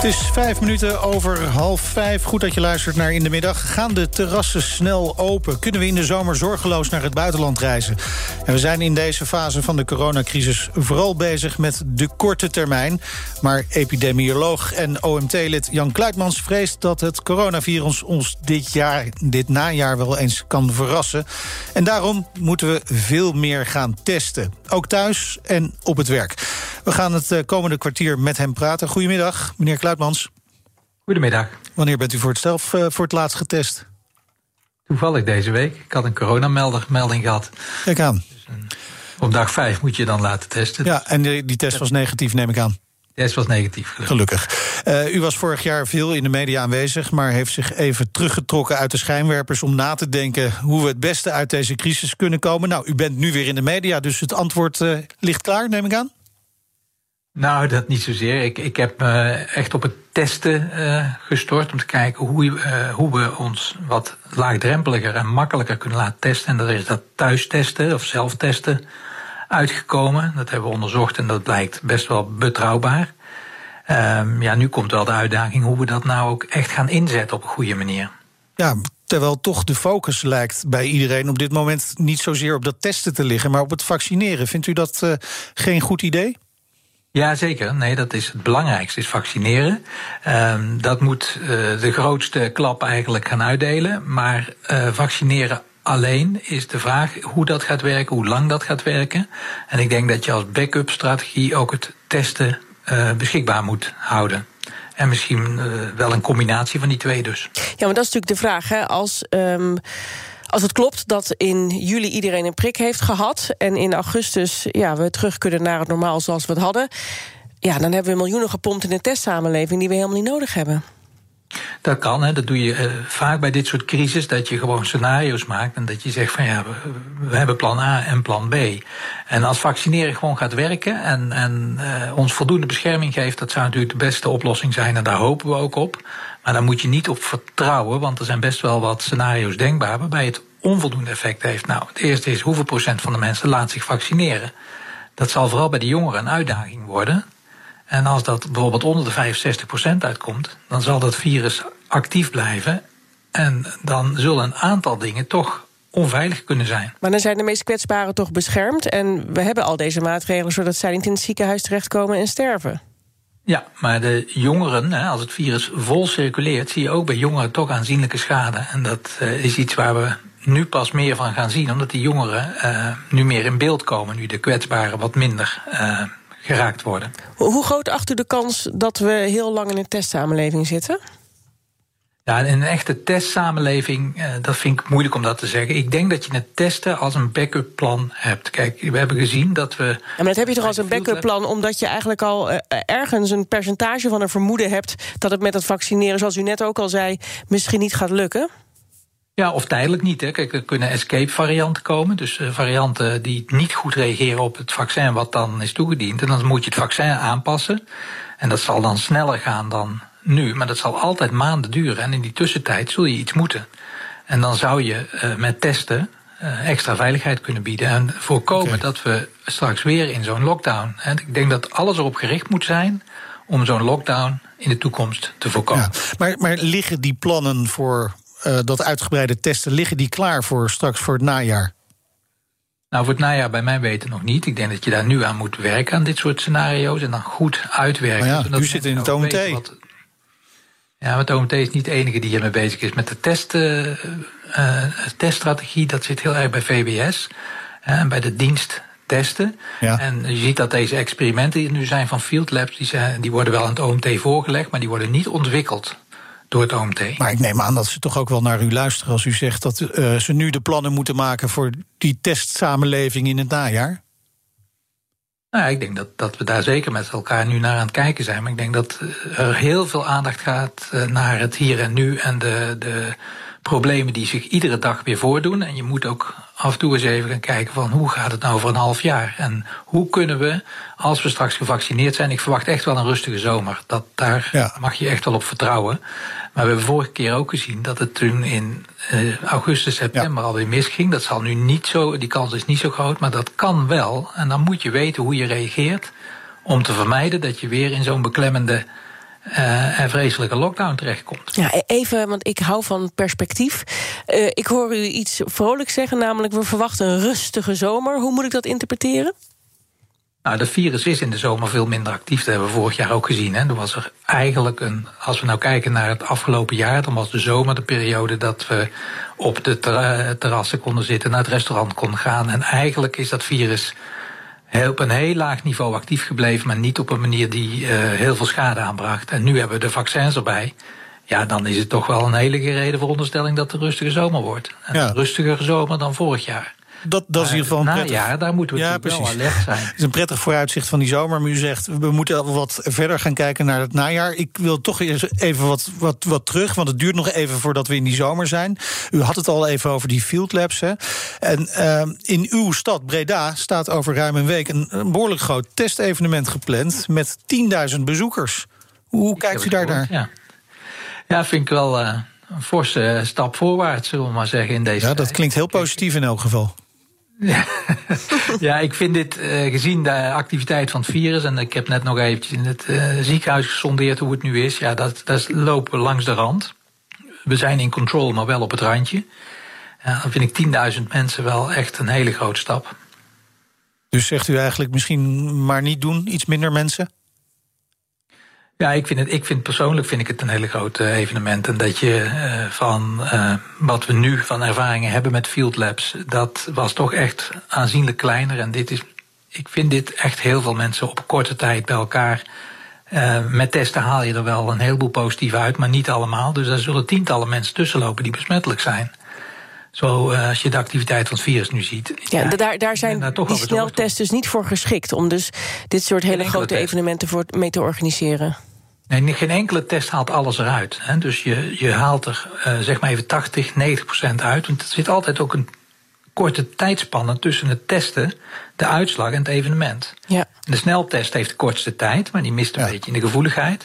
Het is vijf minuten over half vijf. Goed dat je luistert naar In de Middag. Gaan de terrassen snel open? Kunnen we in de zomer zorgeloos naar het buitenland reizen? En we zijn in deze fase van de coronacrisis vooral bezig met de korte termijn. Maar epidemioloog en OMT-lid Jan Kluitmans vreest dat het coronavirus ons dit jaar, dit najaar wel eens kan verrassen. En daarom moeten we veel meer gaan testen. Ook thuis en op het werk. We gaan het eh, komende kwartier met hem praten. Goedemiddag, meneer Kluitmans. Goedemiddag. Wanneer bent u voor het zelf uh, voor het laatst getest? Toevallig deze week. Ik had een coronamelding gehad. Kijk aan. Dus een, op dag vijf moet je dan laten testen. Ja, en die, die test was negatief, neem ik aan. De test was negatief. Gelukkig. gelukkig. Uh, u was vorig jaar veel in de media aanwezig, maar heeft zich even teruggetrokken uit de schijnwerpers om na te denken hoe we het beste uit deze crisis kunnen komen. Nou, u bent nu weer in de media, dus het antwoord uh, ligt klaar, neem ik aan. Nou, dat niet zozeer. Ik, ik heb me echt op het testen uh, gestort om te kijken hoe, uh, hoe we ons wat laagdrempeliger en makkelijker kunnen laten testen. En dat is dat thuistesten of zelftesten uitgekomen. Dat hebben we onderzocht en dat blijkt best wel betrouwbaar. Um, ja, nu komt wel de uitdaging hoe we dat nou ook echt gaan inzetten op een goede manier. Ja, terwijl toch de focus lijkt bij iedereen op dit moment niet zozeer op dat testen te liggen, maar op het vaccineren. Vindt u dat geen goed idee? Ja, zeker. Nee, dat is het belangrijkste, is vaccineren. Um, dat moet uh, de grootste klap eigenlijk gaan uitdelen. Maar uh, vaccineren alleen is de vraag hoe dat gaat werken, hoe lang dat gaat werken. En ik denk dat je als backup strategie ook het testen uh, beschikbaar moet houden. En misschien wel een combinatie van die twee dus. Ja, maar dat is natuurlijk de vraag. Hè? Als um, als het klopt dat in juli iedereen een prik heeft gehad... en in augustus ja, we terug kunnen naar het normaal zoals we het hadden... ja, dan hebben we miljoenen gepompt in een testsamenleving... die we helemaal niet nodig hebben. Dat kan, hè. dat doe je uh, vaak bij dit soort crisis, dat je gewoon scenario's maakt en dat je zegt van ja, we, we hebben plan A en plan B. En als vaccineren gewoon gaat werken en, en uh, ons voldoende bescherming geeft, dat zou natuurlijk de beste oplossing zijn en daar hopen we ook op. Maar daar moet je niet op vertrouwen, want er zijn best wel wat scenario's denkbaar waarbij het onvoldoende effect heeft. Nou, het eerste is hoeveel procent van de mensen laat zich vaccineren. Dat zal vooral bij de jongeren een uitdaging worden. En als dat bijvoorbeeld onder de 65% uitkomt, dan zal dat virus actief blijven. En dan zullen een aantal dingen toch onveilig kunnen zijn. Maar dan zijn de meest kwetsbaren toch beschermd. En we hebben al deze maatregelen zodat zij niet in het ziekenhuis terechtkomen en sterven. Ja, maar de jongeren, als het virus vol circuleert, zie je ook bij jongeren toch aanzienlijke schade. En dat eh, is iets waar we nu pas meer van gaan zien, omdat die jongeren uh, nu meer in beeld komen, nu de kwetsbaren wat minder uh, geraakt worden. Hoe groot acht u de kans dat we heel lang in een testsamenleving zitten? Ja, in een echte testsamenleving, uh, dat vind ik moeilijk om dat te zeggen. Ik denk dat je het testen als een backup plan hebt. Kijk, we hebben gezien dat we. Ja, maar dat heb je toch als een backup plan, omdat je eigenlijk al uh, ergens een percentage van een vermoeden hebt dat het met het vaccineren, zoals u net ook al zei, misschien niet gaat lukken? Ja, of tijdelijk niet. Hè. Kijk, er kunnen escape-varianten komen. Dus varianten die niet goed reageren op het vaccin wat dan is toegediend. En dan moet je het vaccin aanpassen. En dat zal dan sneller gaan dan nu. Maar dat zal altijd maanden duren. En in die tussentijd zul je iets moeten. En dan zou je uh, met testen uh, extra veiligheid kunnen bieden. En voorkomen okay. dat we straks weer in zo'n lockdown. En ik denk dat alles erop gericht moet zijn om zo'n lockdown in de toekomst te voorkomen. Ja, maar, maar liggen die plannen voor uh, dat uitgebreide testen, liggen die klaar voor straks voor het najaar? Nou, voor het najaar bij mij weten nog niet. Ik denk dat je daar nu aan moet werken, aan dit soort scenario's. En dan goed uitwerken. Nou ja, u zit in het OMT. Wat... Ja, het OMT is niet de enige die hiermee bezig is. Met de test, uh, uh, teststrategie, dat zit heel erg bij VBS. En bij de dienst testen. Ja. En je ziet dat deze experimenten die nu zijn van Field Labs... Die, zijn, die worden wel aan het OMT voorgelegd, maar die worden niet ontwikkeld door het OMT. Maar ik neem aan dat ze toch ook wel naar u luisteren als u zegt dat uh, ze nu de plannen moeten maken voor die testsamenleving in het najaar. Nou ik denk dat, dat we daar zeker met elkaar nu naar aan het kijken zijn. Maar ik denk dat er heel veel aandacht gaat naar het hier en nu en de, de problemen die zich iedere dag weer voordoen. En je moet ook af en toe eens even gaan kijken van hoe gaat het nou over een half jaar? En hoe kunnen we, als we straks gevaccineerd zijn, ik verwacht echt wel een rustige zomer. Dat, daar mag je echt wel op vertrouwen. Maar we hebben vorige keer ook gezien dat het toen in uh, augustus, september ja. alweer misging. Dat zal nu niet zo, die kans is niet zo groot, maar dat kan wel. En dan moet je weten hoe je reageert om te vermijden dat je weer in zo'n beklemmende uh, en vreselijke lockdown terechtkomt. Ja, e- even, want ik hou van perspectief. Uh, ik hoor u iets vrolijks zeggen, namelijk we verwachten een rustige zomer. Hoe moet ik dat interpreteren? Nou, de virus is in de zomer veel minder actief. Dat hebben we vorig jaar ook gezien. Hè. Er was er eigenlijk een. Als we nou kijken naar het afgelopen jaar, dan was de zomer de periode dat we op de terrassen konden zitten, naar het restaurant konden gaan. En eigenlijk is dat virus op een heel laag niveau actief gebleven, maar niet op een manier die uh, heel veel schade aanbracht. En nu hebben we de vaccins erbij. Ja, dan is het toch wel een hele gereden veronderstelling dat het een rustige zomer wordt. Een rustiger zomer dan vorig jaar. Dat, dat is in ieder geval een prettig... Ja, daar moeten we ja, wel alert zijn. Het is een prettig vooruitzicht van die zomer. Maar u zegt, we moeten wat verder gaan kijken naar het najaar. Ik wil toch even wat, wat, wat terug, want het duurt nog even voordat we in die zomer zijn. U had het al even over die field labs. Hè. En uh, in uw stad, Breda, staat over ruim een week... een, een behoorlijk groot testevenement gepland met 10.000 bezoekers. Hoe kijkt u daar naar? Ja. ja, vind ik wel... Uh een forse stap voorwaarts, zullen we maar zeggen, in deze Ja, dat klinkt heel positief in elk geval. ja, ik vind dit, uh, gezien de activiteit van het virus... en ik heb net nog eventjes in het uh, ziekenhuis gesondeerd hoe het nu is... ja, dat, dat lopen langs de rand. We zijn in control, maar wel op het randje. Ja, dan vind ik 10.000 mensen wel echt een hele grote stap. Dus zegt u eigenlijk misschien maar niet doen, iets minder mensen? Ja, ik vind, het, ik vind persoonlijk vind ik het een hele grote evenement. En dat je uh, van uh, wat we nu van ervaringen hebben met field labs, dat was toch echt aanzienlijk kleiner. En dit is, ik vind dit echt heel veel mensen op korte tijd bij elkaar. Uh, met testen haal je er wel een heleboel positief uit, maar niet allemaal. Dus er zullen tientallen mensen tussenlopen die besmettelijk zijn. Zo, als je de activiteit van het virus nu ziet. Ja, daar, daar zijn die sneltests dus niet voor geschikt... om dus dit soort hele grote evenementen voor mee te organiseren. Nee, geen enkele test haalt alles eruit. Hè. Dus je, je haalt er uh, zeg maar even 80, 90 procent uit. Want er zit altijd ook een korte tijdspanne tussen het testen, de uitslag en het evenement. Ja. De sneltest heeft de kortste tijd, maar die mist een beetje in de gevoeligheid.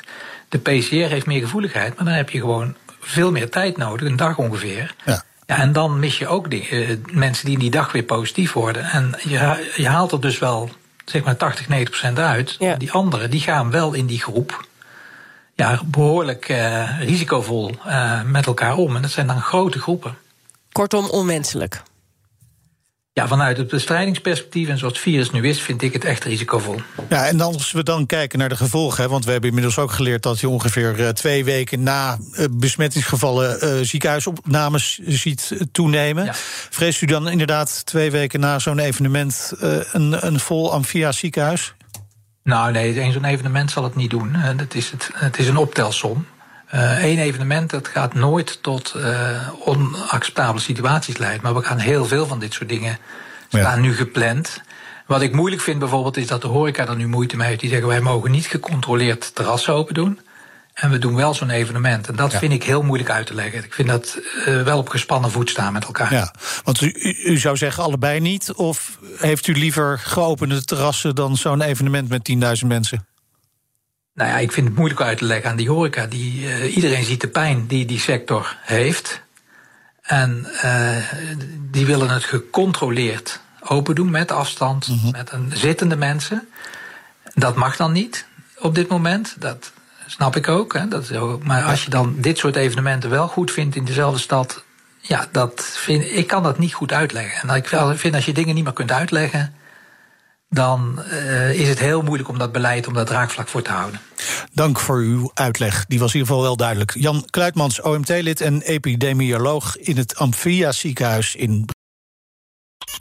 De PCR heeft meer gevoeligheid, maar dan heb je gewoon veel meer tijd nodig, een dag ongeveer. Ja. Ja, en dan mis je ook die, uh, mensen die die dag weer positief worden. En je, je haalt er dus wel zeg maar 80, 90 procent uit. Ja. Die anderen die gaan wel in die groep ja, behoorlijk uh, risicovol uh, met elkaar om. En dat zijn dan grote groepen. Kortom, onwenselijk. Ja, vanuit het bestrijdingsperspectief en zoals het virus nu is, vind ik het echt risicovol. Ja, en als we dan kijken naar de gevolgen, hè, want we hebben inmiddels ook geleerd dat je ongeveer uh, twee weken na uh, besmettingsgevallen uh, ziekenhuisopnames ziet toenemen. Ja. Vreest u dan inderdaad twee weken na zo'n evenement een, een vol Amphia ziekenhuis? Nou nee, één zo'n evenement zal het niet doen. Het is, het, het is een optelsom. Eén uh, evenement dat gaat nooit tot uh, onacceptabele situaties leiden. Maar we gaan heel veel van dit soort dingen staan nu gepland. Wat ik moeilijk vind bijvoorbeeld is dat de horeca er nu moeite mee heeft. Die zeggen wij mogen niet gecontroleerd terrassen open doen. En we doen wel zo'n evenement. En dat vind ik heel moeilijk uit te leggen. Ik vind dat uh, wel op gespannen voet staan met elkaar. Ja, want u, u zou zeggen allebei niet? Of heeft u liever geopende terrassen dan zo'n evenement met 10.000 mensen? Nou ja, ik vind het moeilijk uit te leggen aan die horeca. Die, uh, iedereen ziet de pijn die die sector heeft. En uh, die willen het gecontroleerd open doen met afstand, mm -hmm. met een zittende mensen. Dat mag dan niet op dit moment. Dat, snap ik ook. Hè, dat is maar als je dan dit soort evenementen wel goed vindt in dezelfde stad. Ja, dat vind, ik kan dat niet goed uitleggen. En ik vind als je dingen niet meer kunt uitleggen. dan uh, is het heel moeilijk om dat beleid, om dat draagvlak voor te houden. Dank voor uw uitleg. Die was in ieder geval wel duidelijk. Jan Kluitmans, OMT-lid en epidemioloog in het Amphia ziekenhuis in